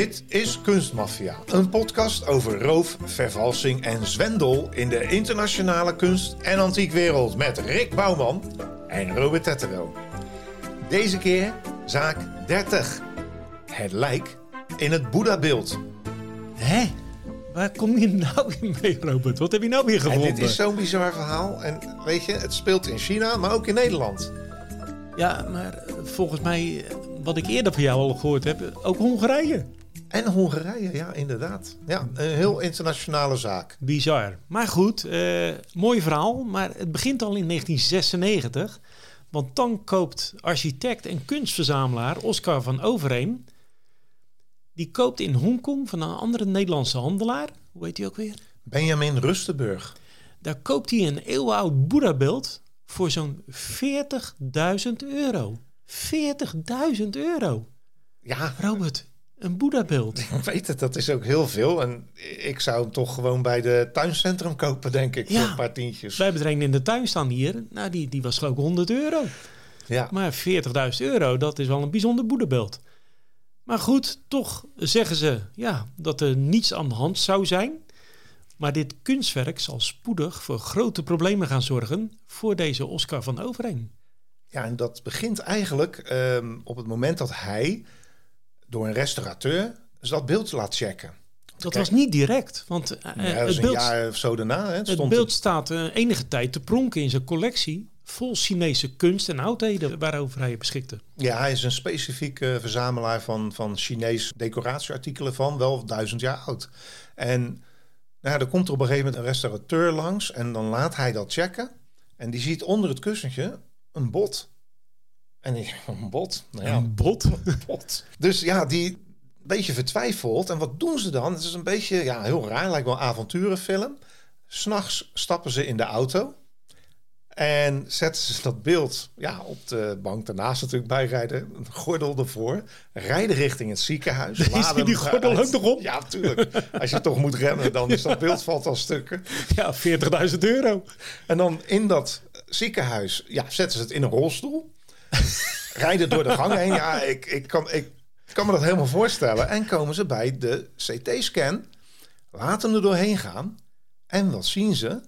Dit is Kunstmafia, een podcast over roof, vervalsing en zwendel in de internationale kunst- en antiekwereld met Rick Bouwman en Robert Tettero. Deze keer zaak 30. Het lijk in het Boeddha-beeld. Hé? Waar kom je nou in mee, Robert? Wat heb je nou weer En gevonden? dit is zo'n bizar verhaal. En weet je, het speelt in China, maar ook in Nederland. Ja, maar eh, volgens mij, eh, wat ik eerder van jou al gehoord heb, ook Hongarije. En Hongarije, ja, inderdaad. Ja, een heel internationale zaak. Bizar. Maar goed, eh, mooi verhaal. Maar het begint al in 1996. Want dan koopt architect en kunstverzamelaar Oscar van Overheem... die koopt in Hongkong van een andere Nederlandse handelaar... hoe heet die ook weer? Benjamin Rustenburg. Daar koopt hij een eeuwenoud Boeddha-beeld voor zo'n 40.000 euro. 40.000 euro. Ja, Robert, een Boeddha-beeld. ik weet het, dat is ook heel veel. En ik zou hem toch gewoon bij de tuincentrum kopen, denk ik, Ja. voor een paar tientjes. Wij hebben er een in de tuin staan hier. Nou, die, die was geloof ik 100 euro. Ja, Maar 40.000 euro, dat is wel een bijzonder Boeddha-beeld. Maar goed, toch zeggen ze ja, dat er niets aan de hand zou zijn. Maar dit kunstwerk zal spoedig voor grote problemen gaan zorgen voor deze Oscar van Overheem. ja en dat begint eigenlijk ehm, op het moment dat hij door een restaurateur dat beeld laat checken. Dat Kijk. was niet direct, want eh, Ja, is het, een beeld, jaar of zo daarna. Hè. Het het beeld staat eh, enige tijd te pronken in zijn collectie vol Chinese kunst en oudheden waarover hij beschikte. Ja, hij is een specifieke verzamelaar van, van Chinees decoratieartikelen van wel duizend jaar oud. En nou, ja, er komt er op een gegeven moment een restaurateur langs en dan laat hij dat checken. En die ziet onder het kussentje een bot. En die, een bot? Nou ja, Een bot? een bot. Dus ja, die een beetje vertwijfelt. En wat doen ze dan? Het is een beetje, ja, heel raar, lijkt wel een avonturenfilm. S'nachts stappen ze in de auto. En zetten ze dat beeld ja, op de bank daarnaast natuurlijk bijrijden. Een gordel ervoor. Rijden richting het ziekenhuis. Is die hem gordel ook nog op? Ja, natuurlijk. Als je toch moet remmen, dan is dat beeld valt al stukken. Ja, 40.000 euro. En dan in dat ziekenhuis ja, zetten ze het in een rolstoel. rijden door de gang heen. Ja, ik, ik, kan, ik kan me dat helemaal voorstellen. En komen ze bij de CT-scan. Laten er doorheen gaan. En wat zien ze?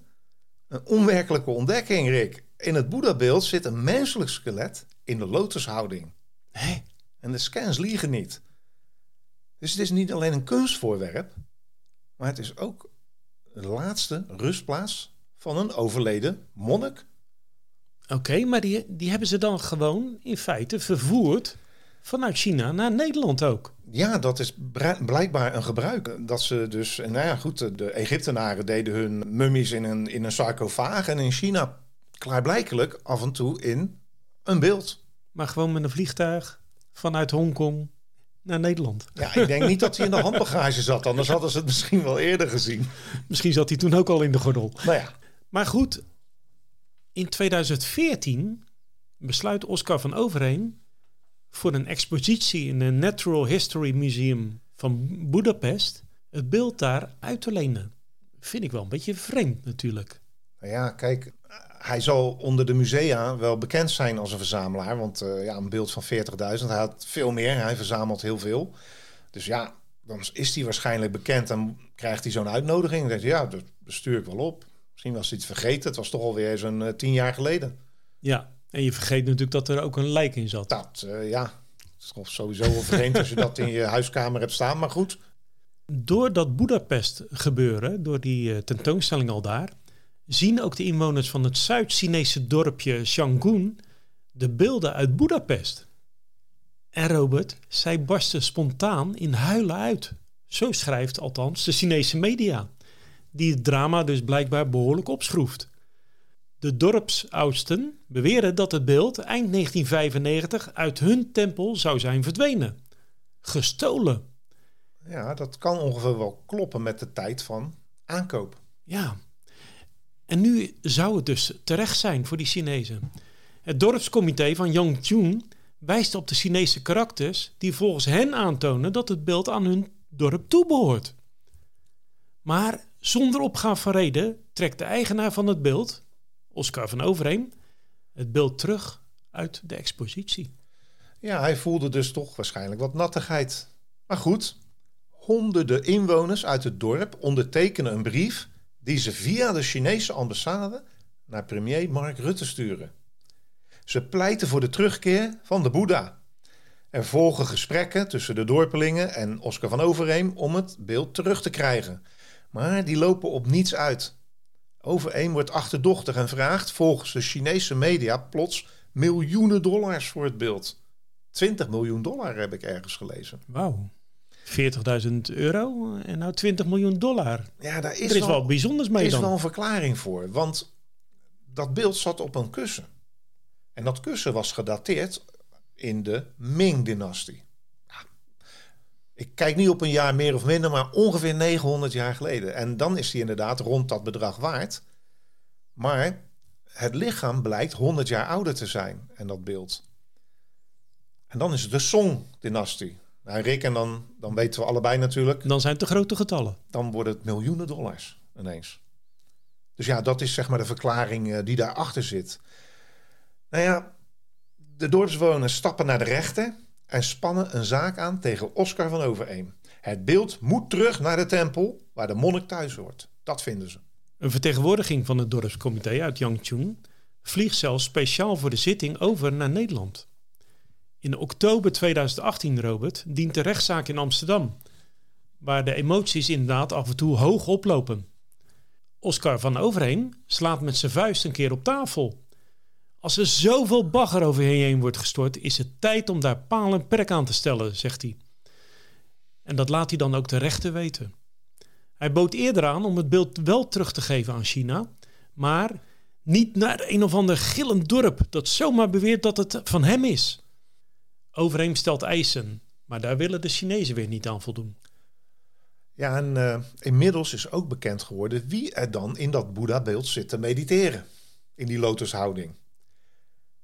Een onwerkelijke ontdekking, Rick. In het Boeddha-beeld zit een menselijk skelet in de lotushouding. Hé, En de scans liegen niet. Dus het is niet alleen een kunstvoorwerp, maar het is ook de laatste rustplaats van een overleden monnik. Oké, maar die, die hebben ze dan gewoon in feite vervoerd vanuit China naar Nederland ook. Ja, dat is blijkbaar een gebruik. Dat ze dus, nou ja, goed, de Egyptenaren deden hun mummies in een, in een sarcofaag en in China klaarblijkelijk af en toe in een beeld. Maar gewoon met een vliegtuig vanuit Hongkong naar Nederland. Ja, ik denk niet dat hij in de handbagage zat, anders hadden ze het misschien wel eerder gezien. Misschien zat hij toen ook al in de gordel. Nou ja, Maar goed, in 2014 besluit Oscar van Overheem voor een expositie in het Natural History Museum van Budapest het beeld daar uit te lenen. Vind ik wel een beetje vreemd natuurlijk. Nou ja, kijk, hij zal onder de musea wel bekend zijn als een verzamelaar. Want eh, ja, een beeld van 40.000, hij had veel meer. Hij verzamelt heel veel. Dus ja, dan is hij waarschijnlijk bekend en krijgt hij zo'n uitnodiging. Dan denkt hij, ja, dat stuur ik wel op. Misschien was hij het vergeten. Het was toch alweer zo'n eh, tien jaar geleden. Ja, en je vergeet natuurlijk dat er ook een lijk in zat. Dat, eh, ja, het is sowieso wel vreemd als je dat in je huiskamer hebt staan. Maar goed, Door dat Budapest gebeuren, door die eh, tentoonstelling al daar, zien ook de inwoners van het Zuid-Chinese dorpje Shangun de beelden uit Budapest. En Robert, zij barsten spontaan in huilen uit. Zo schrijft althans de Chinese media, die het drama dus blijkbaar behoorlijk opschroeft. De dorpsoudsten beweren dat het beeld eind 1995 uit hun tempel zou zijn verdwenen. Gestolen. ja, dat kan ongeveer wel kloppen met de tijd van aankoop. Ja. En nu zou het dus terecht zijn voor die Chinezen. Het dorpscomité van Yangchun wijst op de Chinese karakters die volgens hen aantonen dat het beeld aan hun dorp toebehoort. Maar zonder opgave van reden trekt de eigenaar van het beeld, Oscar van Overheem, het beeld terug uit de expositie. Ja, hij voelde dus toch waarschijnlijk wat nattigheid. Maar goed, Honderden inwoners uit het dorp ondertekenen een brief die ze via de Chinese ambassade naar premier Mark Rutte sturen. Ze pleiten voor de terugkeer van de Boeddha. Er volgen gesprekken tussen de dorpelingen en Oscar van Overheem om het beeld terug te krijgen. Maar die lopen op niets uit. Overeem wordt achterdochtig en vraagt volgens de Chinese media plots miljoenen dollars voor het beeld. 20 miljoen dollar heb ik ergens gelezen. Wauw. 40.000 euro en nou 20 miljoen dollar. Ja, daar is, er is wel, bijzonders mee is dan. wel een verklaring voor. Want dat beeld zat op een kussen. En dat kussen was gedateerd in de Ming-dynastie. Ik kijk niet op een jaar meer of minder, maar ongeveer 900 jaar geleden. En dan is die inderdaad rond dat bedrag waard. Maar het lichaam blijkt 100 jaar ouder te zijn. En dat beeld. En dan is het de Song-dynastie. Nou, Rick, en dan, dan weten we allebei natuurlijk. Dan zijn het te grote getallen. Dan worden het miljoenen dollars ineens. Dus ja, dat is zeg maar de verklaring uh, die daarachter zit. Nou ja, de dorpsbewoners stappen naar de rechter en spannen een zaak aan tegen Oscar van Overeem. Het beeld moet terug naar de tempel waar de monnik thuis hoort. Dat vinden ze. Een vertegenwoordiging van het dorpscomité uit Yangchung vliegt zelfs speciaal voor de zitting over naar Nederland. In oktober 2018, Robert, dient de rechtszaak in Amsterdam, waar de emoties inderdaad af en toe hoog oplopen. Oscar van Overheem slaat met zijn vuist een keer op tafel. Als er zoveel bagger over je heen wordt gestort, is het tijd om daar paal en perk aan te stellen, zegt hij. En dat laat hij dan ook de rechter weten. Hij bood eerder aan om het beeld wel terug te geven aan China, maar niet naar een of ander gillend dorp dat zomaar beweert dat het van hem is. Overeem stelt eisen, maar daar willen de Chinezen weer niet aan voldoen. Ja, en uh, inmiddels is ook bekend geworden wie er dan in dat Boeddha-beeld zit te mediteren, in die lotushouding.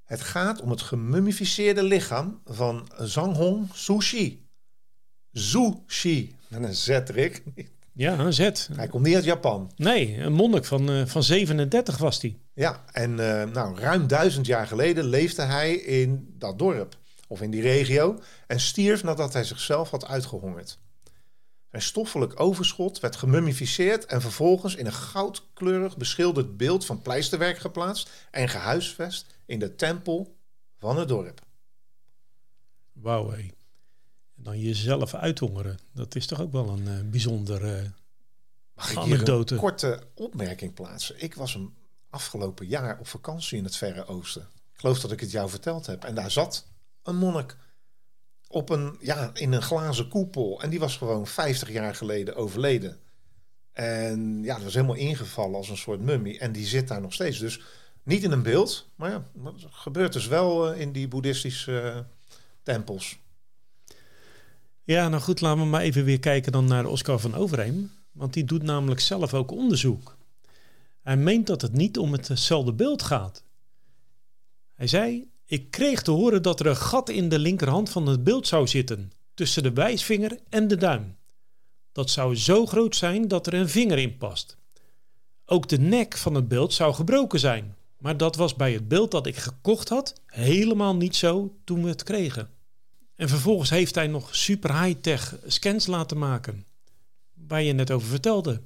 Het gaat om het gemummificeerde lichaam van Zanghong Sushi. Sushi, met een Z, Rick. Ja, een Z. Hij komt niet uit Japan. Nee, een monnik van, uh, van 37 was hij. Ja, en uh, nou, ruim duizend jaar geleden leefde hij in dat dorp of in die regio en stierf nadat hij zichzelf had uitgehongerd. Zijn stoffelijk overschot werd gemummificeerd en vervolgens in een goudkleurig beschilderd beeld van pleisterwerk geplaatst en gehuisvest in de tempel van het dorp. Wauw, hé. En dan jezelf uithongeren, dat is toch ook wel een uh, bijzondere uh, Mag ik hier een korte opmerking plaatsen? Ik was een afgelopen jaar op vakantie in het Verre Oosten. Ik geloof dat ik het jou verteld heb. En daar zat een monnik op een, ja, in een glazen koepel. En die was gewoon 50 jaar geleden overleden. En ja, dat was helemaal ingevallen als een soort mummie. En die zit daar nog steeds. Dus niet in een beeld, maar ja, dat gebeurt dus wel uh, in die boeddhistische uh, tempels. Ja, nou goed, laten we maar even weer kijken dan naar Oscar van Overheem. Want die doet namelijk zelf ook onderzoek. Hij meent dat het niet om hetzelfde beeld gaat. Hij zei: Ik kreeg te horen dat er een gat in de linkerhand van het beeld zou zitten, tussen de wijsvinger en de duim. Dat zou zo groot zijn dat er een vinger in past. Ook de nek van het beeld zou gebroken zijn, maar dat was bij het beeld dat ik gekocht had helemaal niet zo toen we het kregen. En vervolgens heeft hij nog super high-tech scans laten maken, waar je net over vertelde.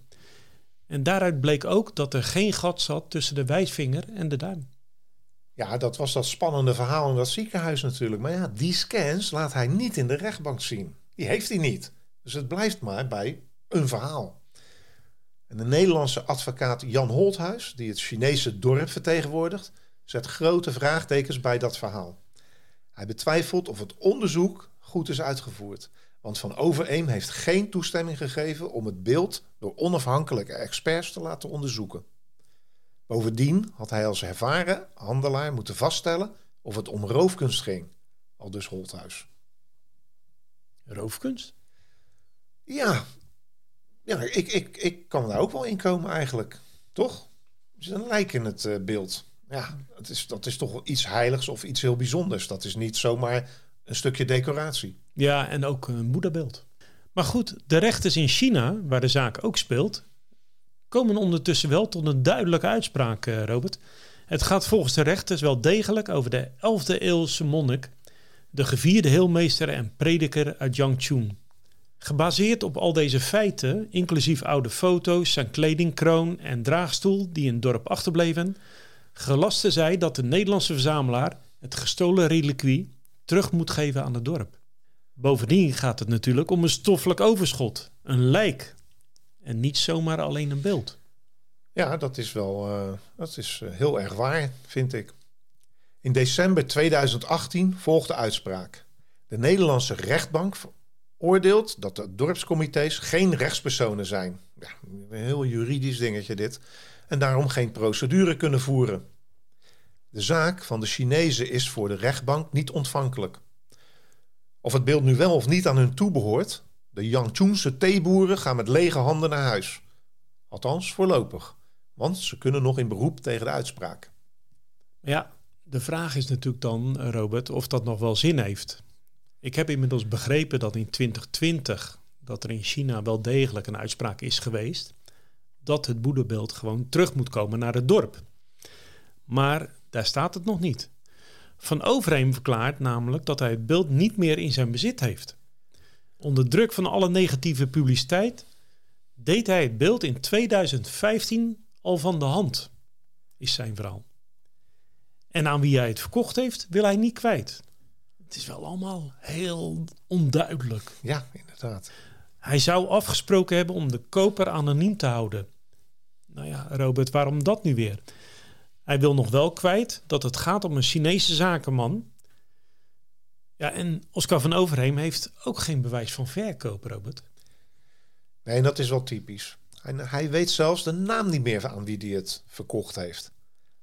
En daaruit bleek ook dat er geen gat zat tussen de wijsvinger en de duim. Ja, dat was dat spannende verhaal in dat ziekenhuis natuurlijk. Maar ja, die scans laat hij niet in de rechtbank zien. Die heeft hij niet. Dus het blijft maar bij een verhaal. En de Nederlandse advocaat Jan Holthuis, die het Chinese dorp vertegenwoordigt, zet grote vraagtekens bij dat verhaal. Hij betwijfelt of het onderzoek goed is uitgevoerd. Want Van Overeem heeft geen toestemming gegeven om het beeld door onafhankelijke experts te laten onderzoeken. Bovendien had hij als ervaren handelaar moeten vaststellen of het om roofkunst ging, al dus Holthuis. Roofkunst? Ja, ja ik, ik, ik kan daar ook wel in komen eigenlijk, toch? Er is een lijk in het uh, beeld. Ja, het is, dat is toch iets heiligs of iets heel bijzonders. Dat is niet zomaar een stukje decoratie. Ja, en ook een boeddhabeeld. Maar goed, de rechters in China, waar de zaak ook speelt, komen ondertussen wel tot een duidelijke uitspraak, eh, Robert. Het gaat volgens de rechters wel degelijk over de 11e eeuwse monnik, de gevierde heelmeester en prediker uit Yangchun, Gebaseerd op al deze feiten, inclusief oude foto's, zijn kledingkroon en draagstoel die in het dorp achterbleven, gelaste zij dat de Nederlandse verzamelaar het gestolen reliquie terug moet geven aan het dorp. Bovendien gaat het natuurlijk om een stoffelijk overschot, een lijk en niet zomaar alleen een beeld. Ja, dat is wel uh, dat is eh, heel erg waar, vind ik. In december 2018 volgt de uitspraak. De Nederlandse rechtbank oordeelt dat de dorpscomité's geen rechtspersonen zijn. Ja, een heel juridisch dingetje dit. En daarom geen procedure kunnen voeren. De zaak van de Chinezen is voor de rechtbank niet ontvankelijk. Of het beeld nu wel of niet aan hun toebehoort, de Yangchunse theeboeren gaan met lege handen naar huis. Althans, voorlopig. Want ze kunnen nog in beroep tegen de uitspraak. Ja, de vraag is natuurlijk dan, Robert, of dat nog wel zin heeft. Ik heb inmiddels begrepen dat in 2020 dat er in China wel degelijk een uitspraak is geweest dat het boeddhabeeld gewoon terug moet komen naar het dorp. Maar daar staat het nog niet. Van Overheem verklaart namelijk dat hij het beeld niet meer in zijn bezit heeft. Onder druk van alle negatieve publiciteit deed hij het beeld in 2015 al van de hand, is zijn verhaal. En aan wie hij het verkocht heeft, wil hij niet kwijt. Het is wel allemaal heel onduidelijk. Ja, inderdaad. Hij zou afgesproken hebben om de koper anoniem te houden. Nou ja, Robert, waarom dat nu weer? Hij wil nog wel kwijt dat het gaat om een Chinese zakenman. Ja, en Oscar van Overheem heeft ook geen bewijs van verkoop, Robert. Nee, dat is wel typisch. Hij, hij weet zelfs de naam niet meer aan wie hij het verkocht heeft.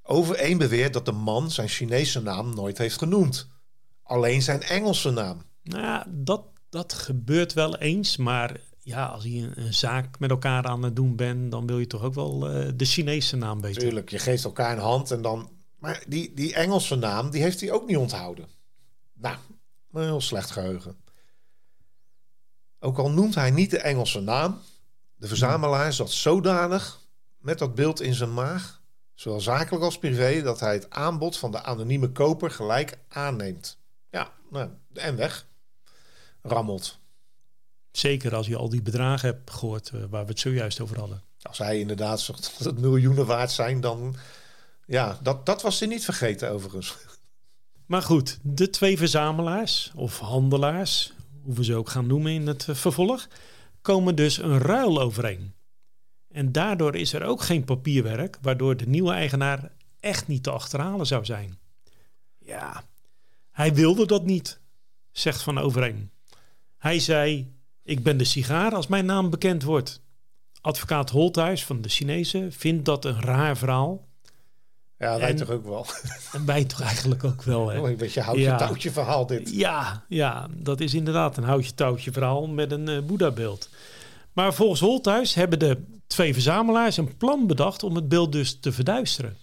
Overeen beweert dat de man zijn Chinese naam nooit heeft genoemd. Alleen zijn Engelse naam. Nou dat, dat gebeurt wel eens, maar ja, als je een, zaak met elkaar aan het doen bent, dan wil je toch ook wel uh, de Chinese naam weten. Tuurlijk, je geeft elkaar een hand en dan. Maar die, die Engelse naam, die heeft hij ook niet onthouden. Nou, een heel slecht geheugen. Ook al noemt hij niet de Engelse naam, de verzamelaar zat zodanig met dat beeld in zijn maag, zowel zakelijk als privé, dat hij het aanbod van de anonieme koper gelijk aanneemt. Nou, en weg. Rammelt. Zeker als je al die bedragen hebt gehoord uh, waar we het zojuist over hadden. Als hij inderdaad zegt dat het miljoenen waard zijn, dan... Ja, dat, dat was hij niet vergeten overigens. Maar goed, de twee verzamelaars of handelaars, hoe we ze ook gaan noemen in het eh, vervolg, komen dus een ruil overeen. En daardoor is er ook geen papierwerk, waardoor de nieuwe eigenaar echt niet te achterhalen zou zijn. Ja, hij wilde dat niet, zegt Van Overeen. Hij zei: Ik ben de sigaar als mijn naam bekend wordt. Advocaat Holthuis van de Chinezen vindt dat een raar verhaal. Ja, wij toch ook wel. En wij toch eigenlijk ook wel. Hè? Oh, een beetje houtje-touwtje verhaal dit. Ja, ja, dat is inderdaad een houtje-touwtje verhaal met een uh, Boeddha-beeld. Maar volgens Holthuis hebben de twee verzamelaars een plan bedacht om het beeld dus te verduisteren.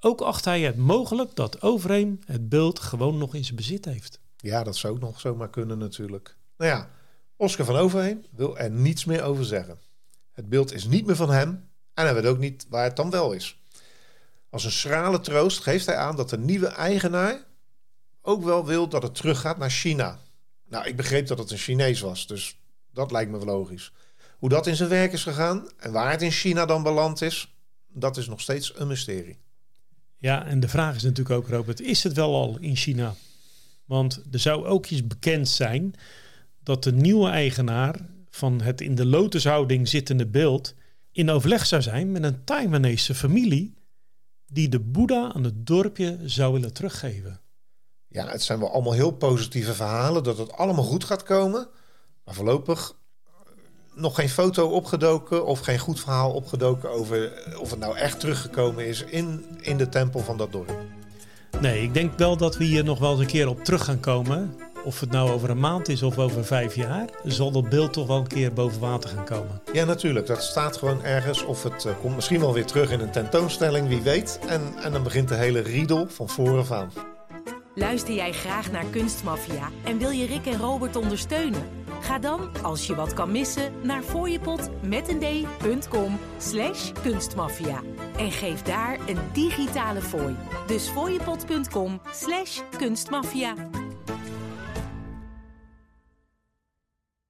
Ook acht hij het mogelijk dat Overeem het beeld gewoon nog in zijn bezit heeft. Ja, dat zou ook nog zomaar kunnen natuurlijk. Nou ja, Oscar van Overheem wil er niets meer over zeggen. Het beeld is niet meer van hem en hij weet ook niet waar het dan wel is. Als een schrale troost geeft hij aan dat de nieuwe eigenaar ook wel wil dat het teruggaat naar China. Nou, ik begreep dat het een Chinees was, dus dat lijkt me wel logisch. Hoe dat in zijn werk is gegaan en waar het in China dan beland is, dat is nog steeds een mysterie. Ja, en de vraag is natuurlijk ook, Robert, is het wel al in China? Want er zou ook iets bekend zijn dat de nieuwe eigenaar van het in de lotushouding zittende beeld in overleg zou zijn met een Taiwanese familie die de Boeddha aan het dorpje zou willen teruggeven. Ja, het zijn wel allemaal heel positieve verhalen dat het allemaal goed gaat komen. Maar voorlopig nog geen foto opgedoken of geen goed verhaal opgedoken over of het nou echt teruggekomen is in, in de tempel van dat dorp. Nee, ik denk wel dat we hier nog wel eens een keer op terug gaan komen. Of het nou over een maand is of over vijf jaar, zal dat beeld toch wel een keer boven water gaan komen. Ja, natuurlijk. Dat staat gewoon ergens. Of het uh, komt misschien wel weer terug in een tentoonstelling, wie weet. En, en dan begint de hele riedel van voren aan. Luister jij graag naar Kunstmafia en wil je Rick en Robert ondersteunen? Ga dan, als je wat kan missen, naar fooiepot met een d.com slash kunstmafia. En geef daar een digitale fooi. Dus fooiepot.com slash kunstmafia.